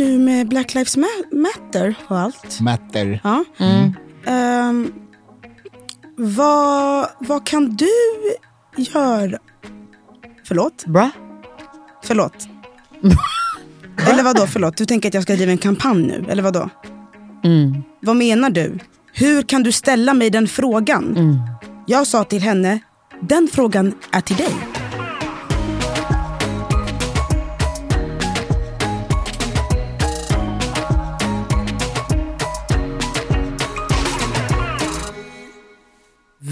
Nu med Black Lives Ma- Matter och allt. Matter. Ja. Ehm, vad, vad kan du göra? Förlåt? Bra. Förlåt. eller vad då? Förlåt. Du tänker att jag ska driva en kampanj nu? Eller vad då? Vad menar du? Hur kan du ställa mig den frågan? Jag sa till henne, den frågan är till dig.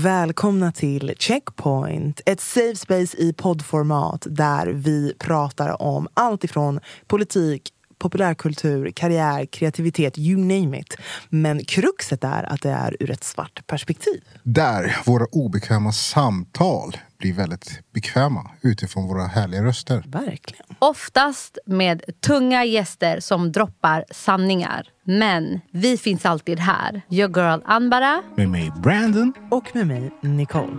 Välkomna till Checkpoint, ett safe space i poddformat där vi pratar om allt ifrån politik, populärkultur, karriär, kreativitet, you name it. Men kruxet är att det är ur ett svart perspektiv. Där våra obekväma samtal blir väldigt bekväma utifrån våra härliga röster. Verkligen. Oftast med tunga gäster som droppar sanningar. Men vi finns alltid här. Your girl Anbara. Med mig Brandon. Och med mig, Nicole.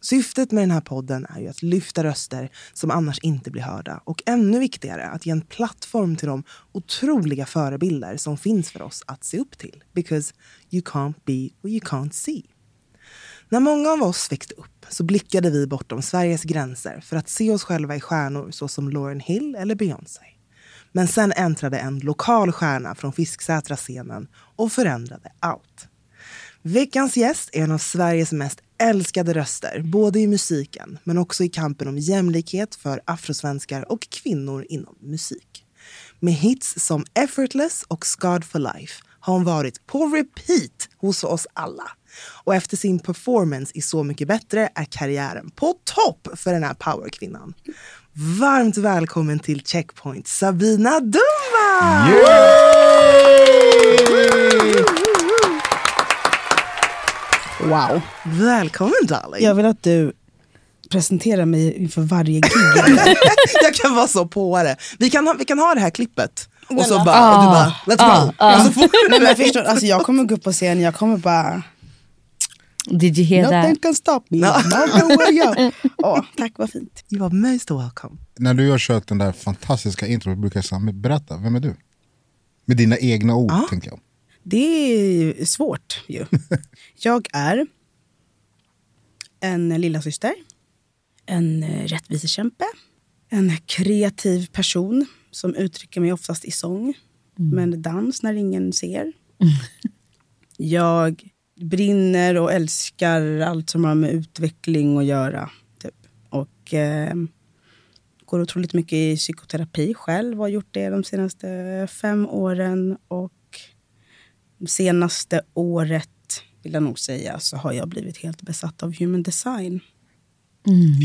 Syftet med den här podden är ju att lyfta röster som annars inte blir hörda och ännu viktigare att ge en plattform till de otroliga förebilder som finns för oss att se upp till. Because you can't be what you can't see. När många av oss växte upp så blickade vi bortom Sveriges gränser för att se oss själva i stjärnor såsom Lauryn Hill eller Beyoncé. Men sen äntrade en lokal stjärna från Fisksätra-scenen och förändrade allt. Veckans gäst är en av Sveriges mest älskade röster, både i musiken men också i kampen om jämlikhet för afrosvenskar och kvinnor inom musik. Med hits som Effortless och Scarred for Life har hon varit på repeat hos oss alla. Och efter sin performance i Så mycket bättre är karriären på topp för den här powerkvinnan. Varmt välkommen till Checkpoint, Sabina Dumba! Wow. Välkommen darling! Jag vill att du presenterar mig inför varje gig. jag kan vara så påare. Vi kan ha, vi kan ha det här klippet. Och så bara, och du bara, let's så Nej, men förstår, alltså, jag kommer gå upp på scen, jag kommer bara... Did you hear Nothing that? can stop me. No out. Åh, tack, vad fint. You are most welcome. När du har kört den där fantastiska introt brukar jag säga, "Men berätta, vem är du? Med dina egna ord, Ja. tänker jag. Det är svårt ju. Jag är en lilla syster, en rättvisekämpe, en kreativ person som uttrycker mig oftast i sång, men dans när ingen ser. Jag brinner och älskar allt som har med utveckling att göra. Typ. Och eh, går otroligt mycket i psykoterapi själv och har gjort det de senaste fem åren. Och senaste året, vill jag nog säga, så har jag blivit helt besatt av human design.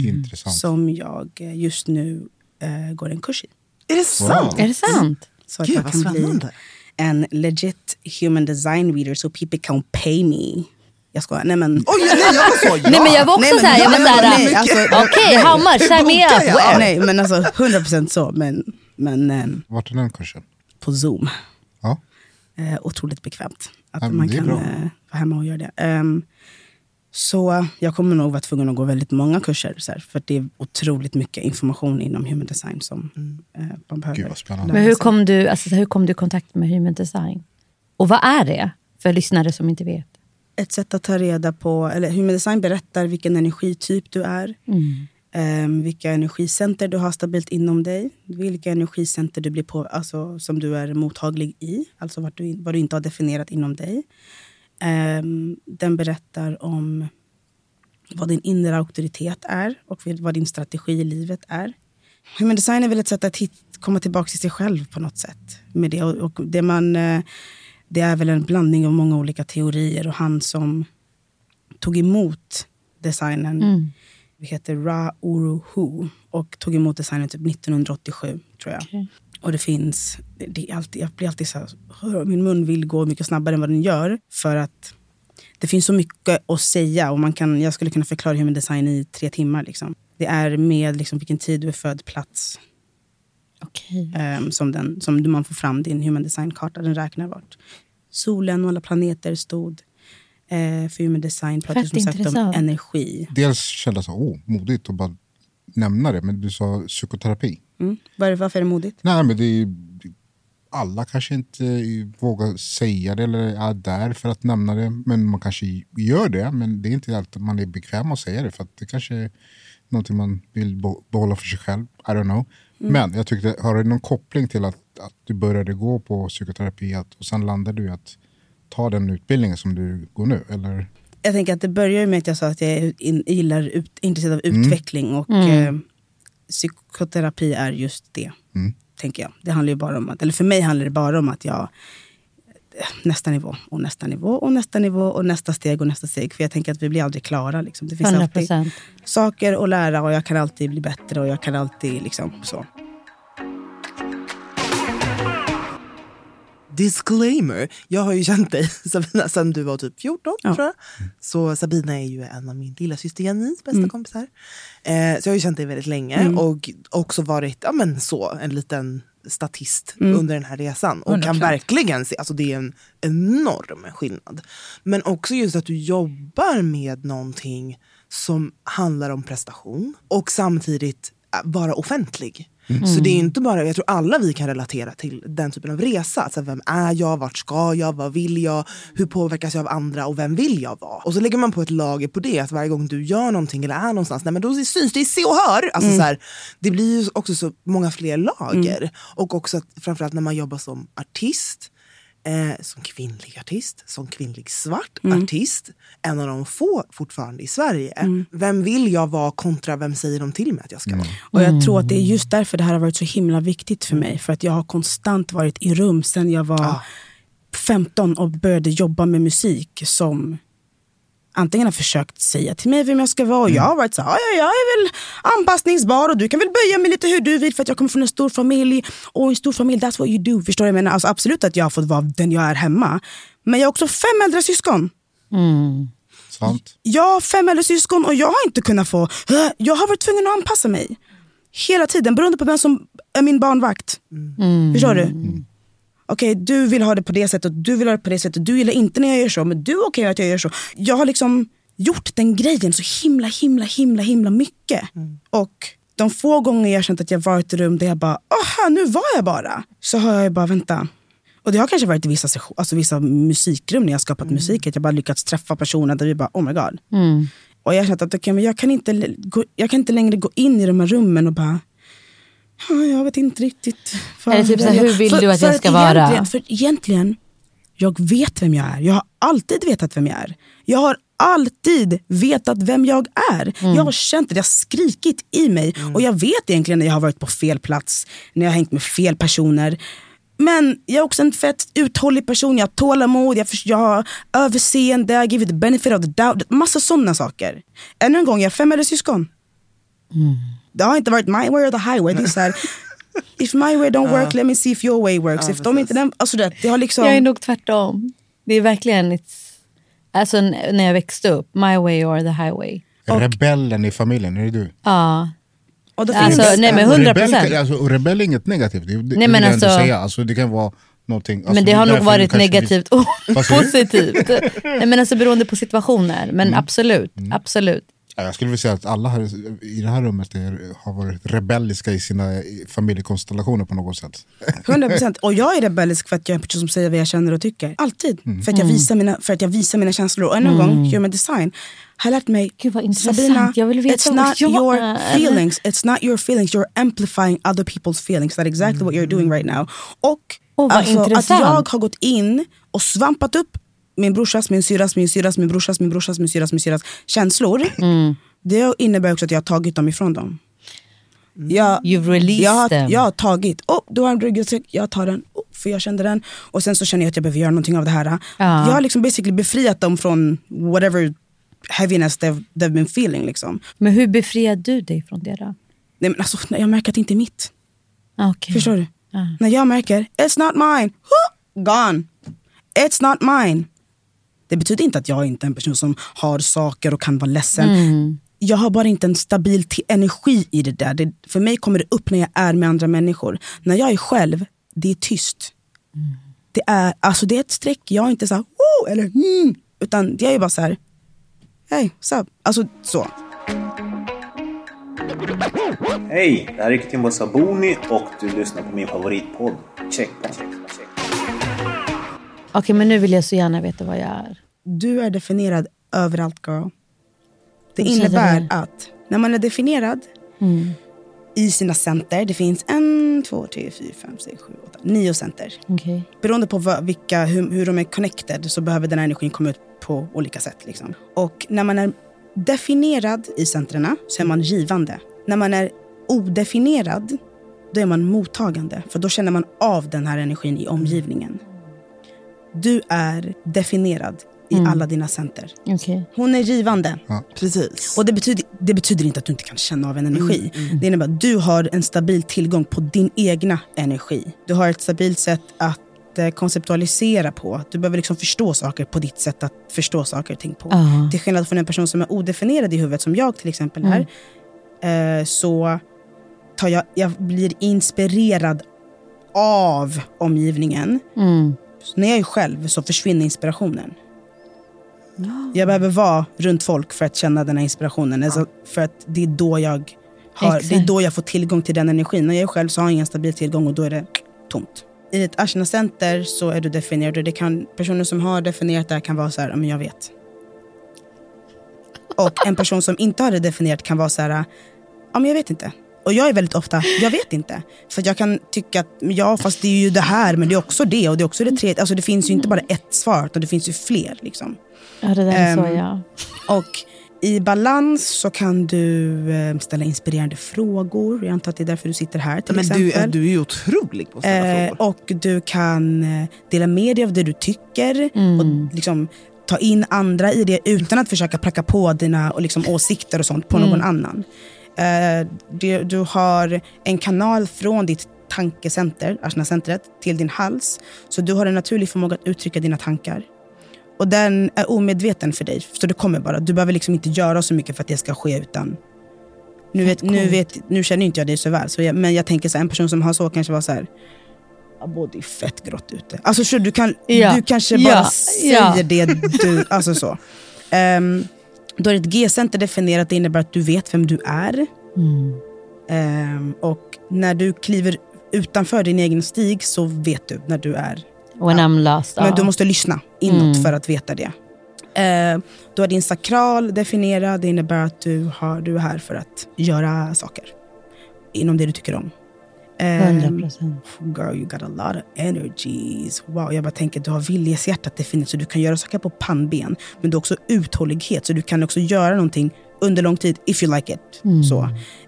Intressant. Som jag eh, just nu eh, går en kurs i. Är det sant? Är det sant? Så att Gud jag kan spännande. bli en legit human design reader so people can pay me. Jag skojar. Nej men... Oj, nej, jag var så, ja. Nej men jag var också Nej, men- såhär, jag var såhär, alltså, okej nej. how much, sign me up. Where? Nej men alltså 100% så. Men, men eh, Vart är den kursen? på zoom. Ja. Eh, otroligt bekvämt att Ja, man kan eh, vara hemma och göra det. Ehm, så jag kommer nog vara tvungen att gå väldigt många kurser. Så här, för det är otroligt mycket information inom human design som eh, man behöver. Gud, vad spännande. Men hur kom, du, alltså, hur kom du i kontakt med human design? Och vad är det? För lyssnare som inte vet. Ett sätt att ta reda på, eller human design berättar vilken energityp du är. Um, vilka energicenter du har stabilt inom dig. Vilka energicenter du blir på, alltså, som du är mottaglig i. Alltså vad du, vad du inte har definierat inom dig. Um, den berättar om vad din inre auktoritet är och vad din strategi i livet är. Human design är väl ett sätt att hit, komma tillbaka till sig själv på något sätt. Med det. Och, och det, man, eh, det är väl en blandning av många olika teorier. Och han som tog emot designen mm vi heter Ra Uru Hu och tog emot designen typ 1987, tror jag. Och det finns, det, är alltid, jag blir alltid så här, min mun vill gå mycket snabbare än vad den gör. För att det finns så mycket att säga och man kan, jag skulle kunna förklara human design i tre timmar. Liksom. Det är med liksom, vilken tid du är född, plats, Okej. ehm, som, den, som man får fram din human design-karta. Den räknar vart solen och alla planeter stod. Eh, för human design pratar som sagt om energi. Dels kände jag så, oh, modigt att bara nämna det, men du sa psykoterapi. Mm. Var, varför är det modigt? Nej, men det är, alla kanske inte vågar säga det eller är där för att nämna det. Men man kanske gör det, men det är inte alltid man är bekväm att säga det. För att det kanske är någonting man vill behålla för sig själv. I don't know. Men jag tyckte, har du någon koppling till att, att du började gå på psykoterapi att, och sen landade du i att ta den utbildningen som du går nu? Eller? Jag tänker att det börjar med att jag sa att jag är in, gillar ut, intresserad av utveckling och eh, psykoterapi är just det. Tänker jag. Det handlar ju bara om att, eller för mig handlar det bara om att jag eh, nästa nivå och nästa nivå och nästa nivå och nästa steg och nästa steg. För jag tänker att vi blir aldrig klara. Liksom. Det finns 100 alltid procent. saker att lära och jag kan alltid bli bättre och jag kan alltid liksom så. Disclaimer. Jag har ju känt dig Sabina sen du var typ 14 Ja. tror jag. Så Sabina är ju en av min lilla syster Janins bästa Mm. kompisar. Eh, så jag har ju känt dig väldigt länge och också varit ja, men så, en liten statist Mm. under den här resan. Och kan 100%. verkligen se, alltså det är en enorm skillnad. Men också just att du jobbar med någonting som handlar om prestation och samtidigt äh, vara offentlig. Så det är inte bara, jag tror alla vi kan relatera till den typen av resa. Alltså, vem är jag, vart ska jag, vad vill jag, hur påverkas jag av andra och vem vill jag vara? Och så lägger man på ett lager på det, att varje gång du gör någonting eller är någonstans, nej, men då syns det i se och hör. Alltså, så här, det blir ju också så många fler lager. Och också att, framförallt när man jobbar som artist, Eh, som kvinnlig artist, som kvinnlig svart artist. En av de få fortfarande i Sverige. Vem vill jag vara kontra vem säger de till mig att jag ska vara? Och jag tror att det är just därför det här har varit så himla viktigt för mig. För att jag har konstant varit i rum sen jag var 15 och började jobba med musik som antingen har försökt säga till mig vem jag ska vara och jag har varit så här, "Ja, ja, jag är väl anpassningsbar och du kan väl böja mig lite hur du vill för att jag kommer från en stor familj och en stor familj, that's what you do. Förstår du? Jag menar, alltså, absolut att jag har fått vara den jag är hemma. Men jag har också fem äldre syskon. Sant? Jag har fem äldre syskon och jag har inte kunnat få... Jag har varit tvungen att anpassa mig. Hela tiden, beroende på vem som är min barnvakt. Förstår du? Okej, du vill ha det på det sättet, du vill ha det på det sättet. Du gillar inte när jag gör så, men du är okej att jag gör så. Jag har liksom gjort den grejen så himla, himla, himla, himla mycket. Och de få gånger jag känt att jag varit i rum där jag bara, aha, nu var jag bara. Så har jag ju bara, vänta. Och det har kanske varit i vissa, alltså vissa musikrum när jag skapat musik, att jag bara lyckats träffa personer där vi bara, oh my god. Och jag har känt att okay, men jag, kan inte, jag kan inte längre gå in i de här rummen och bara, "Ja, jag vet inte riktigt. Eller typ så här, jag-" hur vill du att jag ska vara? egentligen, För egentligen, jag vet vem jag är. Jag har alltid vetat vem jag är. Jag har alltid vetat vem jag är. Mm. Jag har känt det, det har skrikit i mig. Och jag vet egentligen när jag har varit på fel plats, när jag har hängt med fel personer. Men jag är också en fett uthållig person, jag har tålamod, jag, jag har överseende, I give it the benefit of the doubt. Massa sådana saker. Ännu en gång, jag har fem äldre syskon. Det har inte varit my way or the highway. Det är så här, if my way don't work, let me see if your way works. if de inte den, alltså det, det har liksom... Jag är nog tvärtom. Det är verkligen... It's, alltså när jag växte upp, my way or the highway. Rebellen i familjen, är det du? Ja. och då Alltså, finns, nej men Och 100 rebell, procent. alltså, och rebell är inget negativt, det, det, Nej, det men ändå alltså- säga. Alltså, det kan vara någonting. Alltså, men det har nog varit negativt och positivt. Nej, men alltså beroende på situationer. Men Mm. absolut, absolut. Ja, Jag skulle vilja säga att alla här, i det här rummet är, har varit rebelliska i sina familjekonstellationer på något sätt. 100 procent. Och jag är rebellisk för att jag är en person som säger vad jag känner och tycker. Alltid. Mm. För, att jag visar mina, för att jag visar mina känslor. Och ännu en gång, human design har lärt mig Gud, vad intressant. Sabina, Jag vill veta it's not jag your är. feelings. It's not your feelings. You're amplifying other people's feelings. That's exactly what you're doing right now. Och vad alltså, att jag har gått in och svampat upp min brorsas, min syrras, min syrras, min brorsas, min brorsas, min syrras, min syrras känslor. Mm. Det innebär också att jag har tagit dem ifrån dem. Jag, You've released jag, har, them. jag har tagit, oh, du har en ryggsäck, jag tar den, oh, för jag kände den. Och sen så känner jag att jag behöver göra någonting av det här. Ja. Jag har liksom basically befriat dem från whatever heaviness they've, they've been feeling. Liksom. Men hur befriar du dig från det då? Nej, men alltså, när jag märker att det inte är mitt. Okej. Förstår du? Ja. När jag märker, it's not mine, huh, gone. It's not mine. Det betyder inte att jag inte är en person som har saker och kan vara ledsen. Mm. Jag har bara inte en stabil energi i det där. Det, för mig kommer det upp när jag är med andra människor. När jag är själv, det är tyst. Det, är, alltså det är ett streck, jag är inte så här, oh, eller mm, utan jag är bara så här, hej, what's up? Alltså så. Hej, det här är Kimbo Sabuni och du lyssnar på min favoritpodd, Checkpoint. Okej, men nu vill jag så gärna veta vad jag är. Du är definierad överallt girl. Det innebär att när man är definierad Mm. i sina center, det finns en, två, tre, fyra, fem, sex, sju, åtta, nio center. Okej. Beroende på vad, vilka, hur, hur de är connected så behöver den här energin komma ut på olika sätt. Liksom. Och när man är definierad i centrerna så är man givande. När man är odefinierad då är man mottagande. För då känner man av den här energin i omgivningen. Du är definierad i alla dina center. Okej. Hon är givande. Precis. Och det betyder, det betyder inte att du inte kan känna av en energi. Det innebär att du har en stabil tillgång på din egna energi. Du har ett stabilt sätt att eh, konceptualisera på. Du behöver liksom förstå saker på ditt sätt att förstå saker och ting på. Ja. Till skillnad från en person som är odefinierad i huvudet, som jag till exempel här, eh, så tar jag, jag blir inspirerad av omgivningen. Mm. Så när jag är själv så försvinner inspirationen. Jag behöver vara runt folk för att känna den här inspirationen. Alltså för att det är, då jag har, det är då jag får tillgång till den energin. När jag är själv så har jag ingen stabil tillgång och då är det tomt. I ett Ashna-center så är du definierad och det kan, personer som har definierat det här kan vara så här, "Ja, men jag vet. Och en person som inte har det definierat kan vara så här, ja men jag vet inte. Och jag är väldigt ofta, jag vet inte. För jag kan tycka att, ja fast det är ju det här men det är också det och det är också det tredje. Alltså det finns ju inte bara ett svar utan det finns ju fler liksom. Ja, det där är så Ehm, ja. Och i balans så kan du eh, ställa inspirerande frågor. Jag antar att det är därför du sitter här till men exempel. du, är- du är ju otrolig på att ställa Eh, frågor. och du kan eh, dela med dig av det du tycker Mm. och liksom ta in andra i det utan att försöka pracka på dina och liksom, åsikter och sånt på Mm. någon annan. Eh, du, du har en kanal från ditt tankecenter, Ashna-centret, till din hals. Så du har en naturlig förmåga att uttrycka dina tankar. Och den är omedveten för dig, så det kommer bara. Du behöver liksom inte göra så mycket för att det ska ske utan nu, vet, nu, vet, nu känner inte jag dig så väl, så jag, men jag tänker så här, en person som har så kanske var så här "Abo, det är fett grått ute. Alltså så du, kan, Ja. du kanske bara Ja. säger Ja. det du... Alltså så. Um, då är ett G-center definierat, det innebär att du vet vem du är. Mm. Ehm, och när du kliver utanför din egen stig så vet du när du är... When I'm lost. Men ja. du måste lyssna inåt Mm. för att veta det. Ehm, du har din sakral definierad, det innebär att du, har, du är här för att göra saker. Inom det du tycker om. Ehm, 100 procent. Girl, you got a lot of energies. Wow, jag bara tänker att du har viljeshjärtat definitivt så du kan göra saker på pannben. Men du har också uthållighet så du kan också göra någonting under lång tid if you like it. Mm. Så.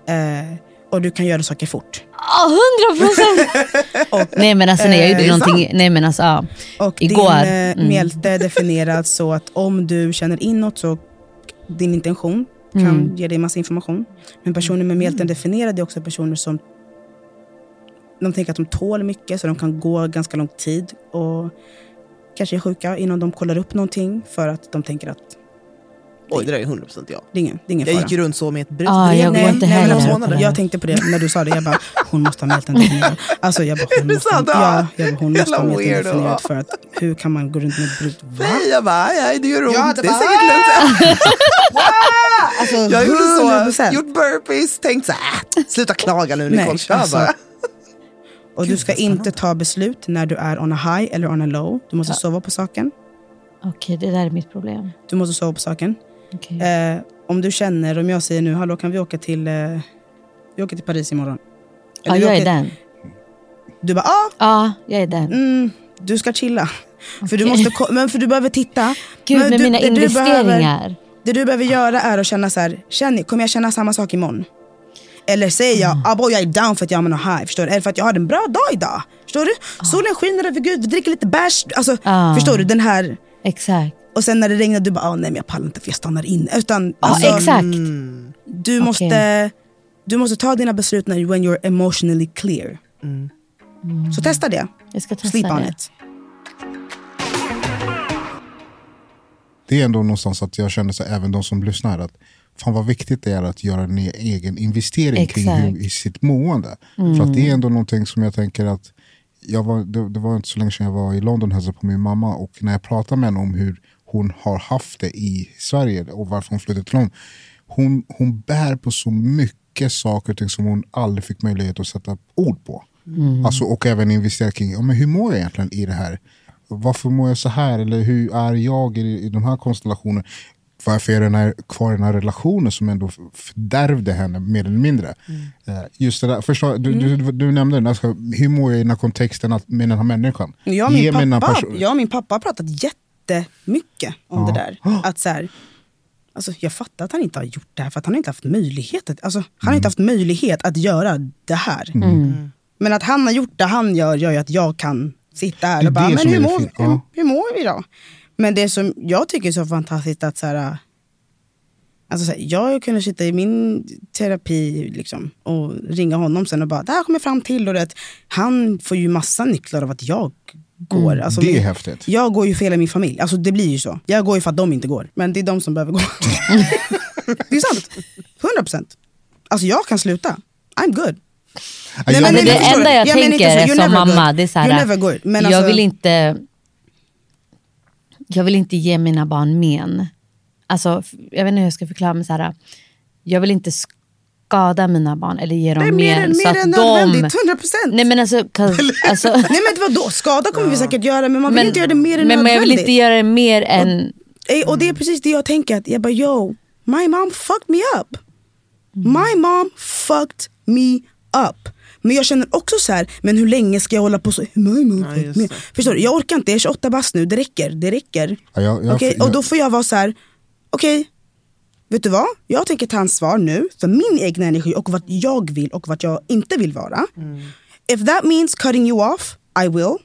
Eh, och du kan göra saker fort. Ja, hundra procent! Nej men alltså när jag Eh, gjorde någonting, nej men alltså ja. Och Igår. din eh, Mm. mjälte är definierad så att om du känner inåt så din intention kan Mm. ge dig massa information. Men personer med mjälten definierad är också personer som de tänker att de tål mycket så de kan gå ganska lång tid och kanske är sjuka innan de kollar upp någonting för att de tänker att Oj, det där är 100% jag. Det är ingen, det är ingen Jag fara. gick runt så med ett bröst. Ah, jag går Nej, inte nej, alltså, månader. Jag tänkte på det när du sa det. Jag bara, hon måste ha mjälten. Alltså jag bara, hon måste, ha, det? ja, jag bara, hon måste ha mjälten definierad. För att hur kan man gå runt med ett brutet... Va? Nej, jag bara, nej, det gör ont. Ja, det det är säkert lugnt. Alltså, Jag gjorde 100%. så, gjort burpees, tänkt så här, äh, sluta klaga nu Nej, Nicole, kör alltså. bara. Och du ska inte ta beslut när du är on a high eller on a low. Du måste sova på saken. Okej, det där är mitt problem. Du måste sova på saken. Okej. Eh, om du känner, om jag säger nu, hallå kan vi åka till, eh, vi åker till Paris imorgon. Ja, vi jag är åker- den. Du bara, ah, Ja, jag är den. mm, du ska chilla. För, du måste, men för du behöver titta. Gud, Men med du- mina det du investeringar. behöver- Det du behöver göra är att känna så här, känner, kommer jag känna samma sak imorgon? Eller säger jag, Mm. ah, boy, jag är down för att jag har high, förstår du? Eller för att jag har en bra dag idag. Förstår du? Solen skiner över Gud, vi dricker lite bärs. Alltså, Ah. Förstår du? Den här... Exakt. Och sen när det regnar, du bara, ah, nej men jag pallar inte för jag stannar in. Utan, Ja, alltså, exakt. du, måste, du måste ta dina beslut när when you're emotionally clear. Så testa det. Jag ska testa Sleep on det. it. Det är ändå någonstans att jag känner så även de som lyssnar att fan vad viktigt det är att göra en egen investering kring hur, i sitt mående. För att det är ändå någonting som jag tänker att jag var, det, det var inte så länge sedan jag var i London och hälsade på min mamma och när jag pratade med henne om hur hon har haft det i Sverige och varför hon flyttade till London. Hon, hon bär på så mycket saker och ting som hon aldrig fick möjlighet att sätta ord på. Alltså, och även investera kring ja, men hur mår jag egentligen i det här. Varför mår jag så här? Eller hur är jag i, i de här konstellationerna? Varför är den här, kvar i den här relationen som ändå fördärvde henne mer eller mindre? Eh, Just det där, förstå, du, du, du nämnde det, alltså, hur mår jag i den här kontexten att, med den här människan? Jag och min, den pappa, jag och min pappa har pratat jättemycket om det där. Att så här, alltså jag fattar att han inte har gjort det här för att han har inte haft möjlighet. Att, alltså, han har Mm. inte haft möjlighet att göra det här. Men att han har gjort det han gör, gör ju att jag kan sitta här och bara, det men hur mår, hur, Ja. hur mår vi då? Men det som jag tycker är så fantastiskt att så här, Alltså så här, jag kunde sitta i min terapi liksom, och ringa honom sen och bara, det här kommer jag fram till. Och det, han får ju massa nycklar av att jag går. Alltså, Det är min- häftigt. Jag går ju för hela min familj. Alltså, det blir ju så. Jag går ju för att de inte går. Men det är de som behöver gå. det är sant. 100 procent. Alltså jag kan sluta. I'm good. Ja, Nej, men det enda jag Jag tänker som mamma, good. det är så här, jag alltså- vill inte jag vill inte ge mina barn men. Alltså, jag vet inte hur jag ska förklara men så här, jag vill inte skada mina barn eller ge dem är mer än, men. så mer att än de, nödvändigt. 100 procent. Nej men alltså, alltså Nej men vadå, skada kommer vi säkert göra men man vill inte göra det mer än men, men jag vill nödvändigt. inte göra det mer än... Ey, Och det är precis det jag tänker. Att jag bara yo, my mom fucked me up. My mom fucked me up. Men jag känner också så här, men hur länge ska jag hålla på så? Me up. det. Förstår du? Jag orkar inte, jag är 28 bast nu, det räcker. Det räcker. Ja, jag- jag- Okej, jag- Och då får jag vara så här, okej, vet du vad? Jag tänker ta ansvar nu för min egna energi och vad jag vill och vad jag inte vill vara. If that means cutting you off, I will.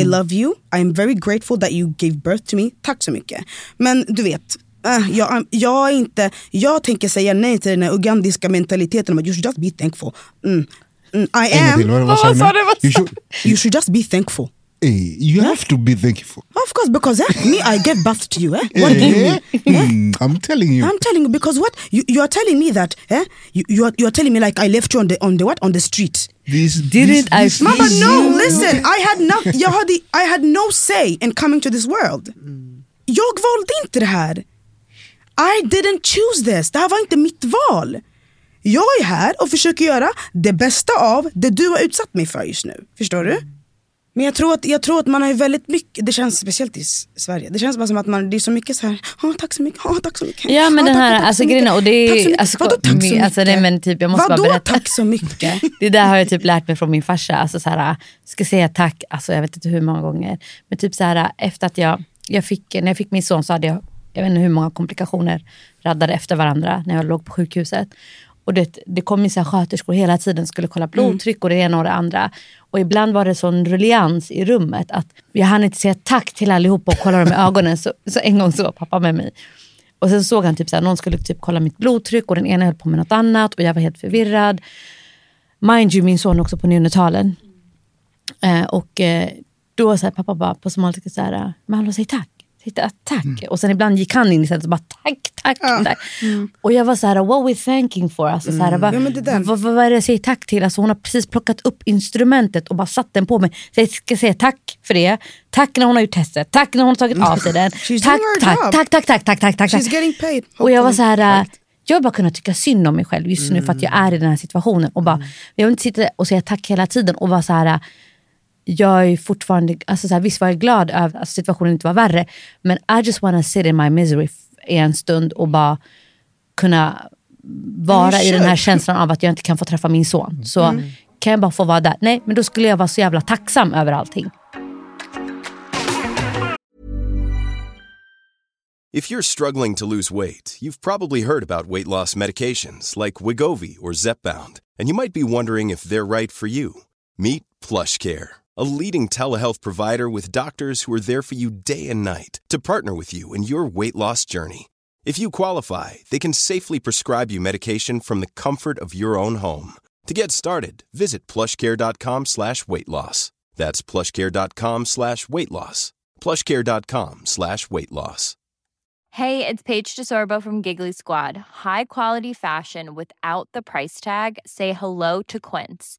I love you. I am very grateful that you gave birth to me. Tack så mycket. Men du vet, äh, jag, jag, är inte, jag tänker säga nej till den här ugandiska mentaliteten om att you should just be thankful. Mm. I am. till, vad, vad sa? You, should, You should just be thankful. eh, you have to be thankful. Of course, because eh, me, I gave birth to you. Eh? What do you mean? Eh, mm, I'm telling you. I'm telling you because what you, you are telling me that eh? you, you are you are telling me like I left you on the on the what on the street. This, Didn't I this, Mama, this- no, listen. I had no, jag hade, I had no say in coming to this world. Jag valde inte det här. I didn't choose this. Det här var inte mitt val. Jag är här och försöker göra det bästa av det du har utsatt mig för just nu. Förstår du? Men jag tror, att, jag tror att man har ju väldigt mycket, det känns speciellt i Sverige, det känns bara som att man, det är så mycket så här, "Åh, tack så mycket, åh, tack så mycket. Ja men Åh, den här, tack så alltså grejen och det är... Tack så mycket. Alltså, Vadå tack så mycket? Alltså, nej, men typ, jag måste Vadå bara berätta. tack så mycket? Det där har jag typ lärt mig från min farsa. Alltså så här, ska säga tack, alltså jag vet inte hur många gånger. Men typ så här, efter att jag, jag fick, när jag fick min son så hade jag, jag vet inte hur många komplikationer raddade efter varandra när jag låg på sjukhuset. Och det, det kom ju så här sköterskor hela tiden skulle kolla blodtryck och det ena och det andra. Och ibland var det sån ruljans i rummet att jag hann inte säga tack till allihopa och kolla dem i ögonen. Så, så en gång så var pappa med mig. Och sen såg han typ så här, någon skulle typ kolla mitt blodtryck och den ena höll på med något annat och jag var helt förvirrad. Mind you, min son också på neonatalen. Eh, och eh, då sa pappa bara på somaliska så här, men hallå säg tack. Hitta, tack. Och sen ibland gick han in istället och bara tack, tack. tack. Och jag var så här, what we thanking for? Alltså, så här, bara, Ja, vad, vad, är det jag säger tack till? Alltså, hon har precis plockat upp instrumentet och bara satt den på mig. Så jag ska säga tack för det. Tack när hon har gjort testet. Tack när hon har tagit av sig den. Tack, tack, tack, tack, tack, tack, tack, tack. She's getting paid. Och jag var så hopefully. här, jag har bara kunnat tycka synd om mig själv just nu för att jag är i den här situationen. Och bara, Jag vill inte sitta och säga tack hela tiden och vara så här, jag är fortfarande, alltså så här, visst var jag glad över att situationen inte var värre, men I just wanna sit in my misery i en stund och bara kunna vara i den här känslan av att jag inte kan få träffa min son. Så kan jag bara få vara där? Nej, men då skulle jag vara så jävla tacksam över allting. If you're struggling to lose weight, you've probably heard about weight loss medications like Wigovi or Zepbound, and you might be wondering if they're right for you. Meet PlushCare, a leading telehealth provider with doctors who are there for you day and night to partner with you in your weight loss journey. If you qualify, they can safely prescribe you medication from the comfort of your own home. To get started, visit plushcare.com slash weight loss. That's plushcare.com slash weight loss. plushcare.com slash weight loss. Hey, it's Paige DeSorbo from Giggly Squad. High quality fashion without the price tag. Say hello to Quince.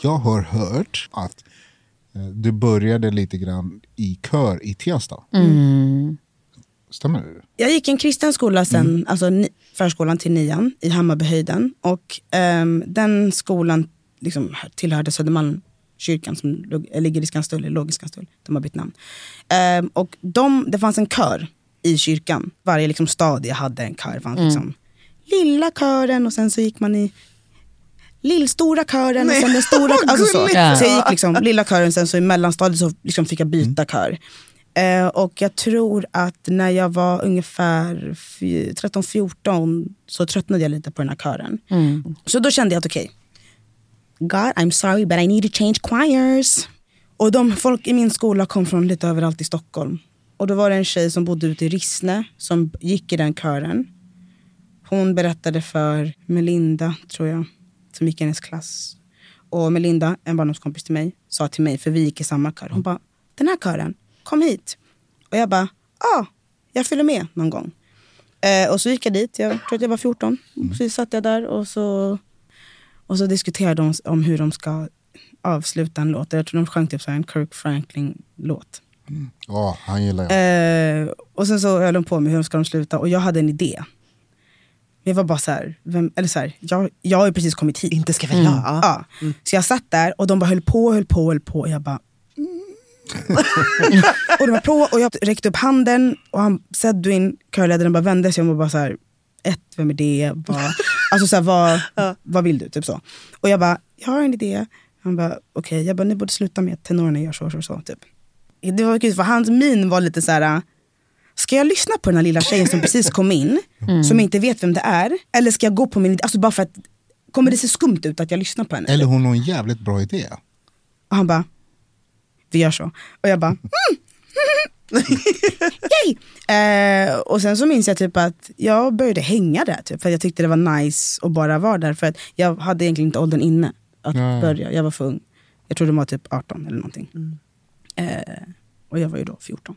Jag har hört att eh, du började lite grann i kör i Tensta. Stämmer det? Jag gick en kristen skola sen, alltså ni, förskolan till nian i Hammarbyhöjden. Och ehm, den skolan liksom, tillhörde Södermalmskyrkan som ligger i Skanstull, låg i Skanstull. De har bytt namn. Ehm, och de, det fanns en kör i kyrkan. Varje liksom, stadie hade en kör. Fanns liksom, lilla kören och sen så gick man i lillstora kören och sen den stora. Alltså så. Ja. så jag gick liksom lilla kören, sen så i mellanstadiet så liksom fick jag byta kör. Eh, och jag tror att när jag var ungefär fy- 13-14 så tröttnade jag lite på den här kören. Så då kände jag att okej, God I'm sorry but I need to change choirs. Och de folk i min skola kom från lite överallt i Stockholm. Och då var det en tjej som bodde ute i Rissne som gick i den kören. Hon berättade för Melinda, tror jag, som gick i hennes klass. Och Melinda, en barndomskompis till mig, sa till mig, för vi gick i samma kör. Hon bara, den här kören, kom hit. Och jag bara, ja, ah, jag följer med någon gång. Eh, och så gick jag dit, jag tror att jag var 14. Så satt jag där och så, och så diskuterade de om hur de ska avsluta en låt. Jag tror de sjöng typ så en Kirk Franklin-låt. Ja, han gillar jag. Eh, och sen så höll de på med hur ska de sluta och jag hade en idé. Jag var bara så här, vem, eller så här jag, jag har ju precis kommit hit. Inte ska väl jag? Ja. Ja. Så jag satt där och de bara höll på, höll på, höll på och jag bara... Mm. och de var på och jag räckte upp handen och han, Sedwin, körledaren, bara vände sig om och bara så här, ett, vem är det? Vad, alltså så här, vad, vad vill du? Typ så. Och jag bara, jag har en idé. Han bara, okej, jag bara, ni borde sluta med att tenorerna gör så, så, så. Typ. Det var kul för hans min var lite så här. Ska jag lyssna på den här lilla tjejen som precis kom in, som jag inte vet vem det är? Eller ska jag gå på min? Alltså bara för att, kommer det se skumt ut att jag lyssnar på henne? Eller hon har en jävligt bra idé. Och han bara, vi gör så. Och jag bara, mm. Yay! Eh, och sen så minns jag typ att jag började hänga där, typ, för jag tyckte det var nice att bara vara där. För att jag hade egentligen inte åldern inne att Nej. börja, jag var för ung. Jag tror de var typ 18 eller någonting. Eh, och jag var ju då 14.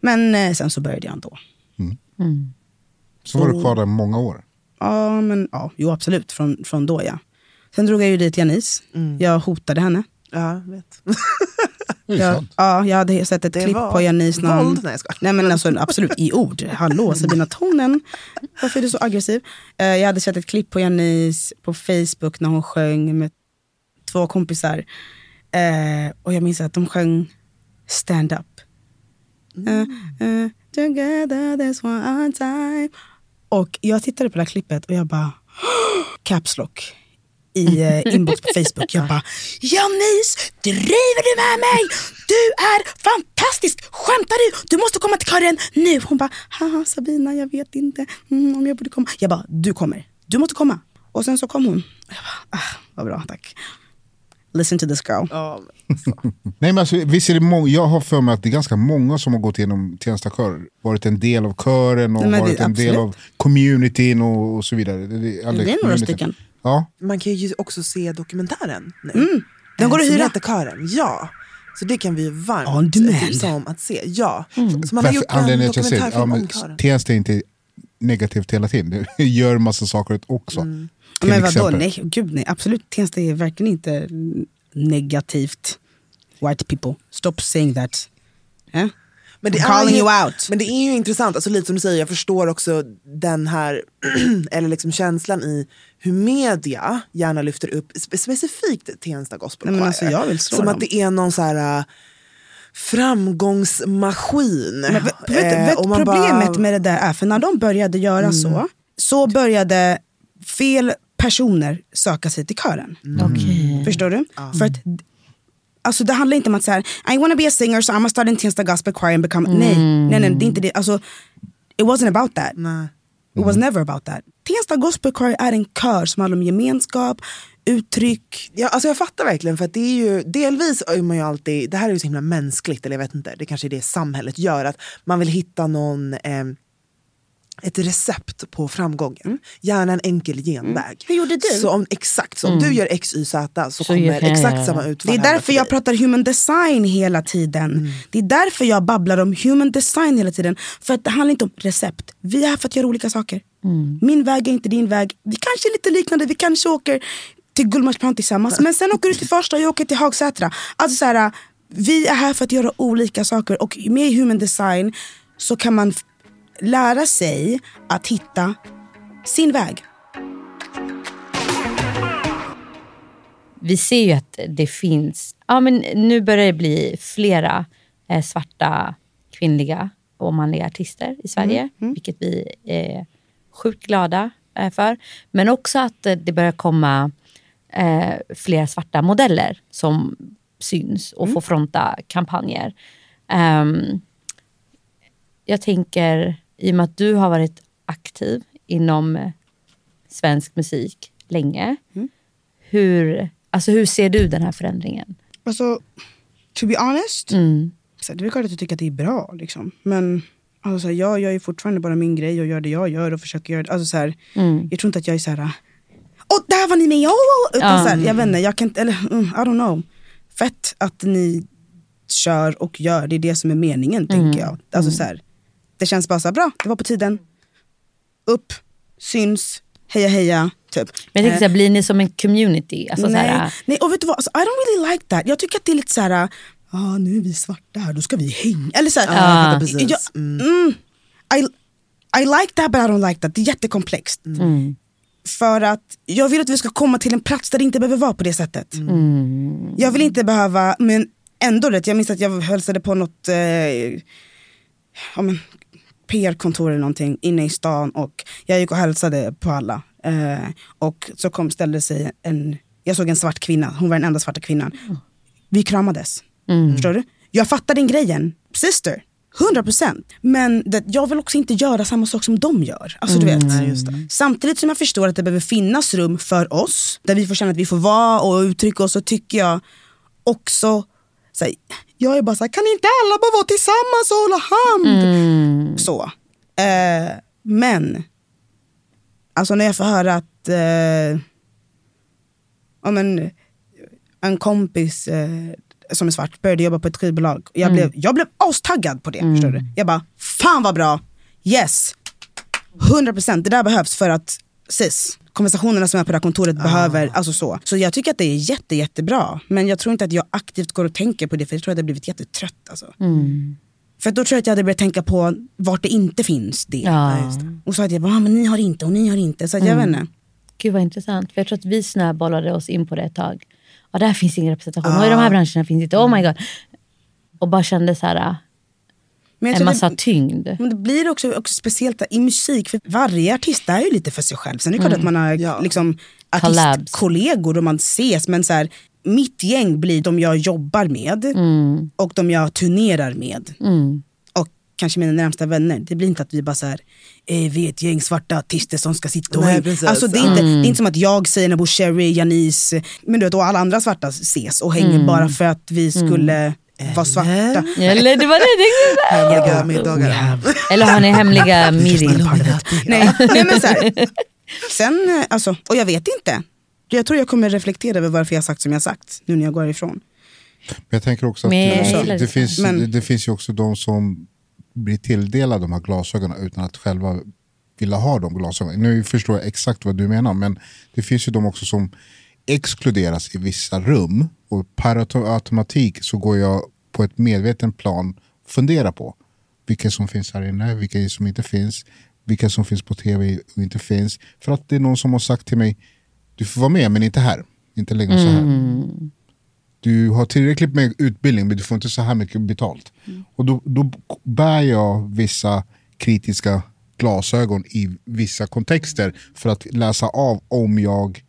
Men eh, sen så började jag ändå. Så var du kvar där många år. Ja, men ja, jo absolut, från, från då ja. Sen drog jag ju dit Janice, jag hotade henne. Ja, jag vet. Det Jag, ja, jag hade sett ett Det klipp var på Janice när hon- våld. Nej, jag. Nej men alltså absolut i ord. Hallå Sabina tonen. Varför är du så aggressiv? Eh, jag hade sett ett klipp på Janice på Facebook när hon sjöng med två kompisar. Eh, och jag minns att de sjöng stand up uh, together this one time. Och jag tittade på det här klippet och jag bara caps lock. i eh, inbox på Facebook. Jag bara, Janice, driver du med mig? Du är fantastisk! Skämtar du? Du måste komma till kören nu. Hon bara, haha Sabina jag vet inte mm, om jag borde komma. Jag bara, du kommer. Du måste komma. Och sen så kom hon. Jag bara, ah, vad bra, tack. Listen to this girl. Nej, men alltså, visst är det jag har för mig att det är ganska många som har gått igenom Tensta kör. Varit en del av kören och Nej, men det- varit en del absolut. av communityn och, och så vidare. Det, det, alla Det är några stycken. Ja, man kan ju också se dokumentären nu. Mm. Den Eh, går att som hyra. heter Kören. Ja. Så det kan vi ju varmt tipsa om att se. Ja. Så man har gjort en dokumentärfilm ja, om kören. Tensta är inte negativt hela tiden. Det gör massa saker också. Mm. Till Men vadå, exempel. nej, gud nej. Absolut, Tensta är verkligen inte negativt. White people, stop saying that. Eh? Men det, I'm calling ju, you out. men det är ju intressant, alltså lite som du säger, jag förstår också den här eller liksom känslan i hur media gärna lyfter upp spe- specifikt Tensta Gospel Nej, men Choir. alltså, jag vill slå Som dem. att det är någon så här äh, framgångsmaskin. Men vet, Eh, vet, vet man problemet bara- med det där är, för när de började göra så, så började fel personer söka sig till kören. Okej. Förstår du? För att, alltså det handlar inte om att säga I wanna be a singer so I'm gonna start in Tensta Gospel Choir and become... Nej, nej, nej, det är inte det. Alltså, it wasn't about that. Nej. It was never about that. Tensta Gospel Choir är en kör som handlar om gemenskap, uttryck. Ja, alltså jag fattar verkligen för att det är ju delvis är man ju alltid, det här är ju så himla mänskligt eller jag vet inte, det kanske är det samhället gör att man vill hitta någon eh, ett recept på framgången. Gärna en enkel genväg. Hur gjorde du? Så om, exakt, så om du gör X, Y, Z så, Så kommer jag exakt samma utfall Det är därför för jag pratar human design hela tiden. Det är därför jag babblar om human design hela tiden. För att det handlar inte om recept. Vi är här för att göra olika saker. Min väg är inte din väg. Vi kanske är lite liknande. Vi kanske åker till Gullmarsplan tillsammans. Men sen åker du till Farsta och jag åker till Hagsätra. Alltså så här, vi är här för att göra olika saker. Och med human design så kan man lära sig att hitta sin väg. vi ser ju att det finns, ja men nu börjar det bli flera eh, svarta kvinnliga och manliga artister i Sverige, vilket vi är sjukt glada eh, för. Men också att eh, det börjar komma eh, fler svarta modeller som syns och får fronta kampanjer. Ehm, jag tänker, i och med att du har varit aktiv inom eh, svensk musik länge, hur, alltså hur ser du den här förändringen? Alltså, to be honest. Mm. Så det är klart att jag tycker att det är bra. Liksom. Men alltså, här, jag gör ju fortfarande bara min grej och gör det jag gör och försöker göra det. Alltså, så här, Jag tror inte att jag är så här. Åh, där var ni med! Oh, oh. Utan, Ja. så här, jag vet inte, jag kan eller mm, I don't know. Fett att ni kör och gör, det är det som är meningen tänker jag. Alltså, så här, det känns bara så här, bra, det var på tiden. Upp, syns, heja heja. Typ. Men jag tänker Eh, blir ni som en community? Alltså, så nej, här, nej, och vet du vad? Alltså, I don't really like that. Jag tycker att det är lite så här, ah, nu är vi svarta här, då ska vi hänga. Eller så här, Ja, jag jag, mm, I, I like that but I don't like that. Det är jättekomplext. mm. För att jag vill att vi ska komma till en plats där det inte behöver vara på det sättet. Mm. Jag vill inte behöva, men ändå rätt. Jag minns att jag hälsade på något eh, ja, men, PR-kontor eller någonting inne i stan och jag gick och hälsade på alla. Eh, och så kom, ställde sig en, jag såg en svart kvinna, hon var den enda svarta kvinnan. Vi kramades. Förstår du? Jag fattar den grejen, sister. 100% Men det, jag vill också inte göra samma sak som de gör. Alltså, du vet. Samtidigt som jag förstår att det behöver finnas rum för oss, där vi får känna att vi får vara och uttrycka oss, så tycker jag också, så här, jag är bara så här, kan inte alla bara vara tillsammans och hålla hand? Så. Eh, men, alltså när jag får höra att eh, ja, men, en kompis eh, som är svart började jobba på ett skivbolag. Jag, blev, jag blev astaggad på det. Förstår du? Jag bara, fan vad bra, yes, 100% det där behövs för att sis, konversationerna som är på det här kontoret behöver, alltså så. Så jag tycker att det är jätte, jättebra. Men jag tror inte att jag aktivt går och tänker på det för jag tror att jag hade blivit jättetrött. Alltså. För då tror jag att jag hade börjat tänka på vart det inte finns det. Ja. Och så att jag bara, ah, men ni har inte och ni har inte. Så att jag vet inte. Gud vad intressant. För jag tror att vi snöbollade oss in på det ett tag. Ja, där finns ingen representation. Och i de här branscherna finns inte. Oh my god. Och bara kände så här, en massa det, tyngd. men det blir också, också speciellt i musik, för varje artist är ju lite för sig själv. Sen är det klart att man har Ja. liksom, artistkollegor och man ses. Men så här, mitt gäng blir de jag jobbar med Mm. och de jag turnerar med. Och kanske mina närmsta vänner. Det blir inte att vi bara så här, eh, vi är ett gäng svarta artister som ska sitta och Nej, precis. Alltså, det, är inte, det är inte som att jag, Seinabo Cherry, Janice men du vet, och alla andra svarta ses och hänger bara för att vi skulle vara svarta. Eller det var det. Hemliga middagar. Eller har ni hemliga meetings? Nej, nej men så här. Sen, eh, alltså, och jag vet inte. Jag tror jag kommer reflektera över varför jag sagt som jag sagt nu när jag går ifrån. Men jag tänker också att det, det, det. finns, Men- det, det finns ju också de som blir tilldelade de här glasögonen utan att själva vilja ha de glasögonen. Nu förstår jag exakt vad du menar men det finns ju de också som exkluderas i vissa rum och per auto- automatik så går jag på ett medveten plan fundera på vilka som finns här inne, vilka som inte finns, vilka som finns på tv och inte finns. För att det är någon som har sagt till mig, du får vara med men inte här, inte längre så här. Du har tillräckligt med utbildning men du får inte så här mycket betalt. Och då, då bär jag vissa kritiska glasögon i vissa kontexter för att läsa av om jag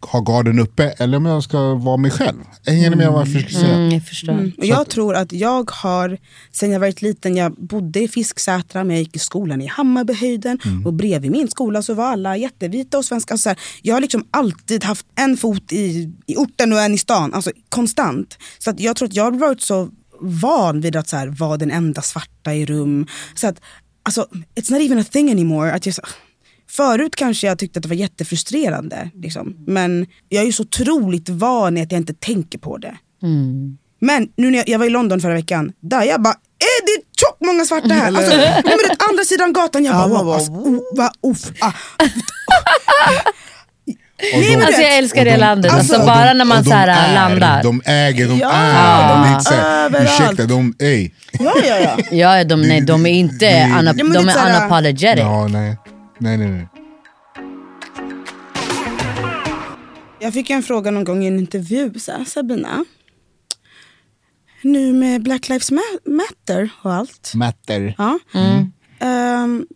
har garden uppe eller om jag ska vara mig själv. Hänger ni med vad jag försöker säga? Mm, jag förstår. Och jag tror att jag har, sen jag varit liten, jag bodde i Fisksätra men jag gick i skolan i Hammarbyhöjden och bredvid min skola så var alla jättevita och svenska. Alltså så här, jag har liksom alltid haft en fot i, i orten och en i stan, alltså konstant. Så att jag tror att jag har varit så van vid att så här, vara den enda svarta i rum. Så att, alltså, it's not even a thing anymore. Att jag, Förut kanske jag tyckte att det var jättefrustrerande. Liksom. Men jag är ju så otroligt van i att jag inte tänker på det. Men nu när jag, jag var i London förra veckan, där jag bara, är det tjockt många svarta här? Alltså, nej, men det, andra sidan gatan, jag Ja, bara, wow, bara, alltså, oh, va, uff, ah. Och de- Alltså jag älskar det de- landet, alltså, alltså, bara när man så här är, landar. De äger, de Ja, är. de är är inte så här, ursäkta, de, ey. Ja, ja, ja. Ja, de, nej, de är inte men de är är unapologetic. Ja, nej. Nej, nej, nej. Jag fick en fråga någon gång i en intervju, så här, Sabina. Nu med Black Lives Ma- Matter och allt. Matter. Ja. Ehm,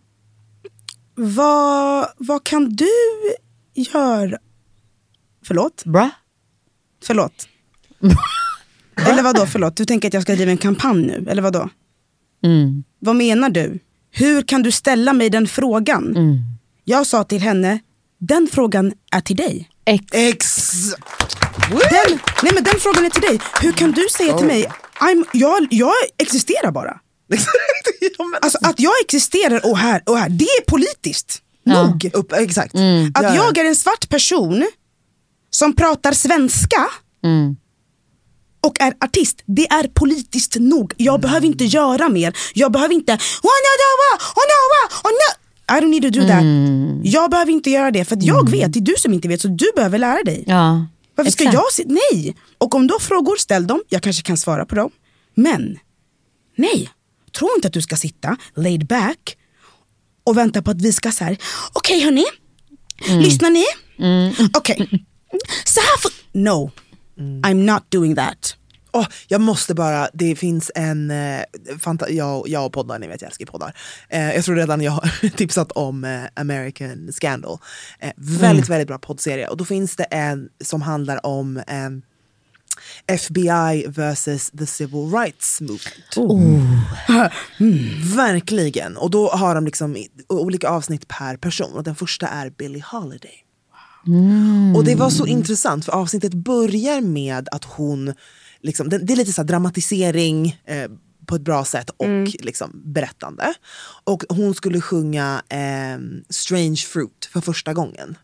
vad, vad kan du göra? Förlåt? Bra. Förlåt. eller vad då förlåt? Du tänker att jag ska driva en kampanj nu? Eller vad då? Mm. Vad menar du? Hur kan du ställa mig den frågan? Mm. Jag sa till henne, den frågan är till dig. Ex. Ex... Den, nej men den frågan är till dig. Hur kan du säga till mig, I'm, jag, jag existerar bara. Alltså att jag existerar och här och här, det är politiskt. Ja. Nog. upp, exakt. Att Ja, ja. jag är en svart person som pratar svenska Mm. Och är artist, det är politiskt nog. Jag behöver inte göra mer. Jag behöver inte... "Oh, no, oh, no, oh, no." I don't need to do that. Jag behöver inte göra det för att jag vet, det är du som inte vet så du behöver lära dig. Ja. Varför ska exakt. jag se? Nej! Och om du har frågor, ställ dem. Jag kanske kan svara på dem. Men nej, tro inte att du ska sitta laid back och vänta på att vi ska säga okej hörni, lyssnar ni? Okej, så här får... No, I'm not doing that. Åh, jag måste bara, det finns en, eh, fanta- jag, jag och poddar, ni vet jag älskar poddar. Eh, jag tror redan jag har tipsat om eh, American Scandal. Eh, väldigt, väldigt bra poddserie. Och då finns det en som handlar om eh, FBI versus the civil rights movement. Verkligen. Och då har de liksom olika avsnitt per person. Och den första är Billie Holiday. Och det var så intressant för avsnittet börjar med att hon, liksom, det, det är lite så dramatisering eh, på ett bra sätt och liksom berättande. Och hon skulle sjunga eh, Strange Fruit för första gången.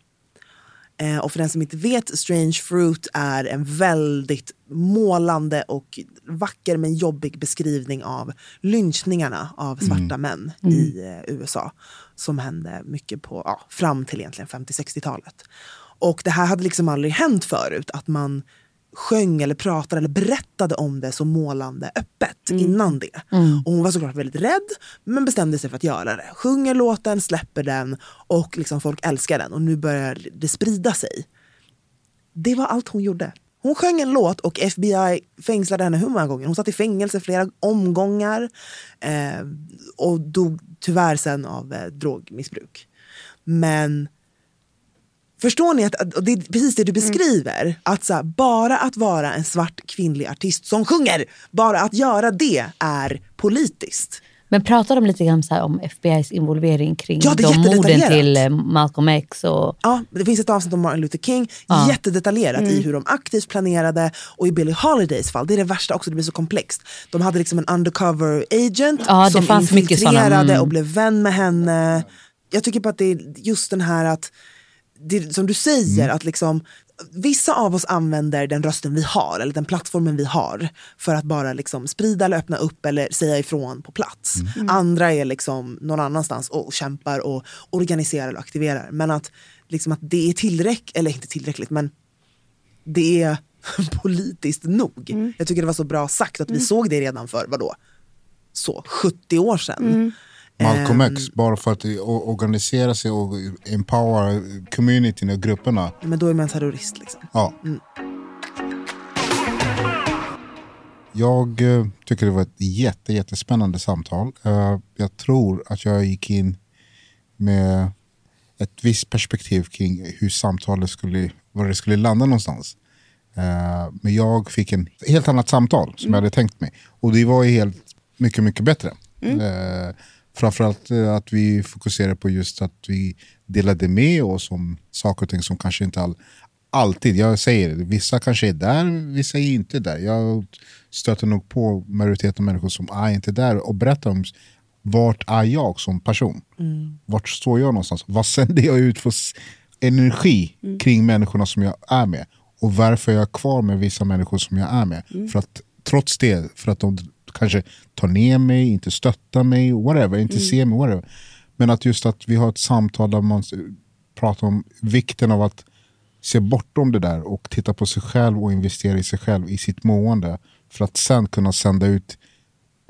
Eh, och för den som inte vet, Strange Fruit är en väldigt målande och vacker men jobbig beskrivning av lynchningarna av svarta män i eh, USA. Som hände mycket på, ja, fram till egentligen 50-60-talet. Och det här hade liksom aldrig hänt förut, att man sjöng eller pratade eller berättade om det så målande öppet innan det. Och hon var såklart väldigt rädd men bestämde sig för att göra det. Sjunger låten, släpper den och liksom folk älskar den och nu börjar det sprida sig. Det var allt hon gjorde. Hon sjöng en låt och FBI fängslade henne hur många gånger? Hon satt i fängelse flera omgångar eh, och dog tyvärr sen av eh, drogmissbruk. Men Förstår ni? att och Det är precis det du beskriver. Att så här, bara att vara en svart kvinnlig artist som sjunger, bara att göra det är politiskt. Men pratar de lite grann om FBI's involvering kring Ja, de morden till eh, Malcolm X? Och, Ja, det finns ett avsnitt om Martin Luther King, Ja. jättedetaljerat i hur de aktivt planerade och i Billie Holidays fall, det är det värsta också, det blir så komplext. De hade liksom en undercover agent Ja, som mycket såna, infiltrerade mm. och blev vän med henne. Jag tycker bara att det är just den här att, det, som du säger, att liksom Vissa av oss använder den rösten vi har, eller den plattformen vi har för att bara liksom sprida eller öppna upp eller säga ifrån på plats. Andra är liksom någon annanstans och kämpar och organiserar och aktiverar. Men att, liksom att det är tillräckligt, eller inte tillräckligt, men det är politiskt nog. Jag tycker det var så bra sagt att vi såg det redan för, vadå, så 70 år sedan. Malcolm Ehm. X, bara för att organisera sig och empower communityn och grupperna. Men då är man terrorist liksom. Ja. Jag eh, tycker det var ett jätte, jättespännande samtal. Eh, jag tror att jag gick in med ett visst perspektiv kring hur samtalet skulle, var det skulle landa någonstans. Eh, men jag fick en helt annat samtal som jag hade tänkt mig. Och det var ju helt mycket, mycket bättre. Eh, framförallt eh, att vi fokuserade på just att vi delade med oss om saker och ting som kanske inte all, alltid, jag säger det, vissa kanske är där, vissa är inte där. Jag stöter nog på majoriteten av människor som är inte där och berättar om vart är jag som person? Vart står jag någonstans? Vad sänder jag ut för energi kring människorna som jag är med? Och varför är jag kvar med vissa människor som jag är med? För att trots det, för att de kanske tar ner mig, inte stöttar mig, whatever, inte ser mig, whatever. Men att just att vi har ett samtal där man pratar om vikten av att se bortom det där och titta på sig själv och investera i sig själv, i sitt mående. För att sen kunna sända ut,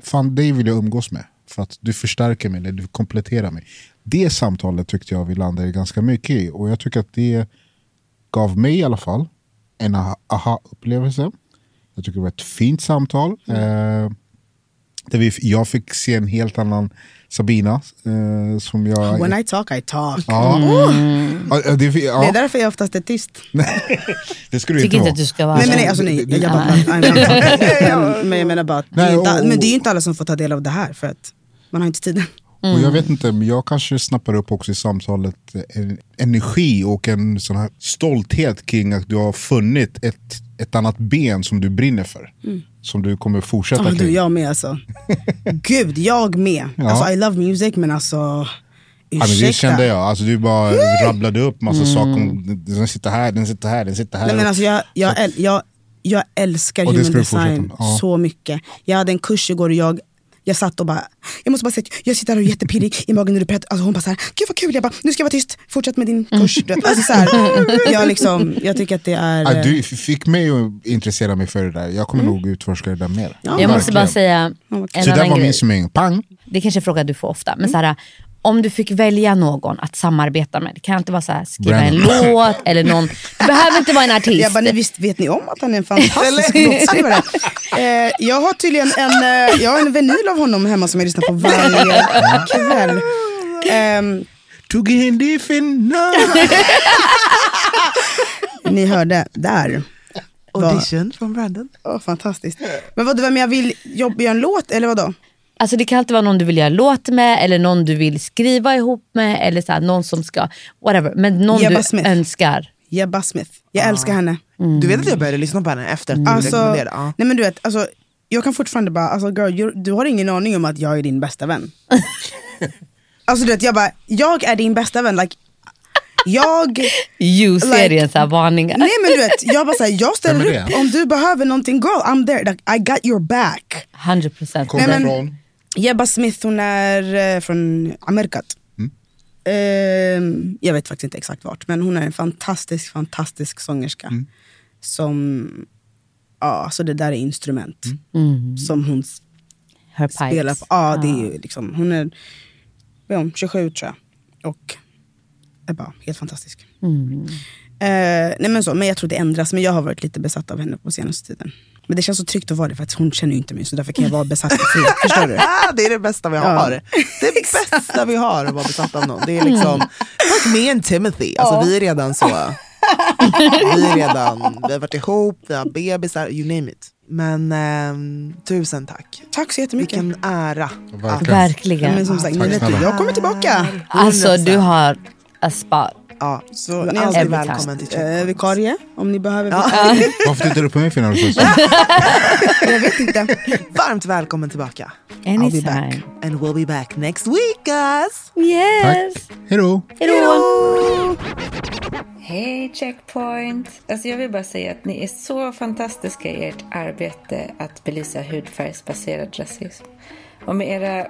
fan dig vill jag umgås med. För att du förstärker mig, eller du kompletterar mig. Det samtalet tyckte jag vi landade ganska mycket i. Och jag tycker att det gav mig i alla fall en aha- aha-upplevelse. Jag tycker det var ett fint samtal. Eh, där vi, jag fick se en helt annan Sabina. Eh, som jag, When I talk, I talk. ja. Ja, det, Det är ja, därför jag oftast är tyst. det skulle du tycker inte inte vara. att du ska vara Nej men nej, alltså nej. det- Jag bara, men jag menar bara, det är Nej, inte, och- men det är ju inte alla som får ta del av det här för att man har inte tiden. Och jag vet inte, men jag kanske snappar upp också i samtalet en energi och en sån här stolthet kring att du har funnit ett, ett annat ben som du brinner för. Som du kommer fortsätta du, kring. jag med alltså. Gud, jag med. Ja. Alltså I love music men alltså, Ja, men det ursäkta. kände jag, alltså, du bara rabblade upp massa saker. Om, den sitter här, den sitter här, den sitter här. Nej, men alltså, jag, jag, jag, jag älskar human du design. Ja. så mycket. Jag hade en kurs igår och jag jag satt och bara, jag måste bara säga att jag sitter här och är jättepirrig i magen när du pratar. Alltså hon bara såhär, gud vad kul. Jag bara, nu ska jag vara tyst, fortsätt med din kurs. Du vet, Alltså, så här, jag, liksom, jag tycker att det är... Ja, eh, du f- fick mig att intressera mig för det där. Jag kommer nog utforska det där mer. Ja, Jag måste bara säga en Så det där var grej. min summering. Pang! Det kanske är en fråga du får ofta. Men så här, om du fick välja någon att samarbeta med. Det kan inte vara så här, skriva en Brandon. låt eller någon. Det behöver inte vara en artist. Jag bara, nej, visst vet ni om att han är en fantastisk låtskrivare? eh, jag har tydligen en, eh, jag har en vinyl av honom hemma som jag lyssnar på varje kväll. Ehm, Tog in det finna. ni hörde, där. Audition från Brandon. Åh, fantastiskt. Men vad, vem jag vill jobba, göra en låt eller vadå? Alltså det kan alltid vara någon du vill göra låt med eller någon du vill skriva ihop med eller så här, någon som ska, whatever. Men någon Jebba du Smith. önskar. Jebba Smith. Jag älskar henne. Du vet att jag började lyssna på henne efter att du Alltså, rekommenderade? Ja. nej men du vet, alltså, jag kan fortfarande bara, alltså, girl, you, du har ingen aning om att jag är din bästa vän. alltså du vet, jag bara, jag är din bästa vän. Like, jag, You-serien, så här, varningar. nej men du vet, jag bara såhär, jag ställer upp om du behöver någonting girl, I'm there, like, I got your back. 100%. Kommer Nej, men- från... Jebba Smith hon är eh, från Amerikat. Ehm, jag vet faktiskt inte exakt vart, men hon är en fantastisk, fantastisk sångerska. Som, ja, så det där är instrument. Som hon Her spelar på. Ja, det är ju liksom, hon är vad är hon, 27 tror jag. Och är bara helt fantastisk. Nej men, så, men jag tror det ändras, men jag har varit lite besatt av henne på senaste tiden. Men det känns så tryggt att vara det för att hon känner ju inte mig så därför kan jag vara besatt i fred. Förstår du? Det är det bästa vi har. Det bästa vi har att vara besatt av någon. Det är liksom, like me and Timothy. Alltså, Vi är redan så. Vi är redan, vi har varit ihop, vi har bebisar, you name it. Men ehm, tusen tack. Tack så jättemycket. Vilken ära. Verkligen. Verkligen. Men som sagt, Tack jag kommer tillbaka. Alltså du har a spot. Ja, så Ni är alltid välkommen till Eh, Checkpoint. vikarie, om ni behöver Ja. vikarie. Varför tittar du på mig för när du sa Jag vet inte. Varmt välkommen tillbaka. I'll be Anytime. back. And we'll be back next week guys. Yes. Tack. Hej då. Hejdå. Hej Checkpoint! Alltså jag vill bara säga att ni är så fantastiska i ert arbete att belysa hudfärgsbaserad rasism. Och med era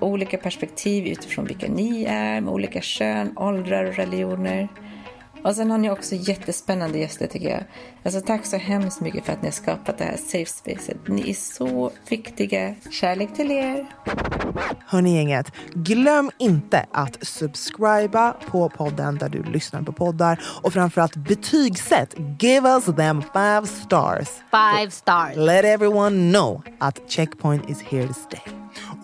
olika perspektiv utifrån vilka ni är, med olika kön, åldrar och religioner. Och sen har ni också jättespännande gäster tycker jag. Alltså tack så hemskt mycket för att ni har skapat det här safe spacet. Ni är så viktiga. Kärlek till er! Hörni gänget, glöm inte att subscriba på podden där du lyssnar på poddar och framförallt betygsätt. Give us them five stars. Five stars. Let everyone know att Checkpoint is here to stay.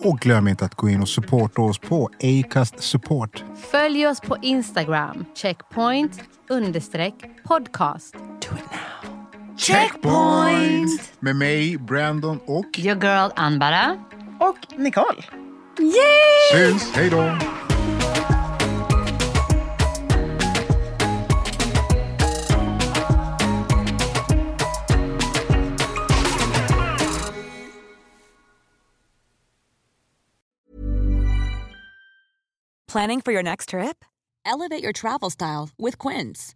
Och glöm inte att gå in och supporta oss på Acast Support. Följ oss på Instagram. Checkpoint understreck podcast. Do it now. Checkpoint! Med mig, Brandon och... Your girl Anbara. Och Nicole. Syns. Hej då. Planning for your next trip? Elevate your travel style with Quince.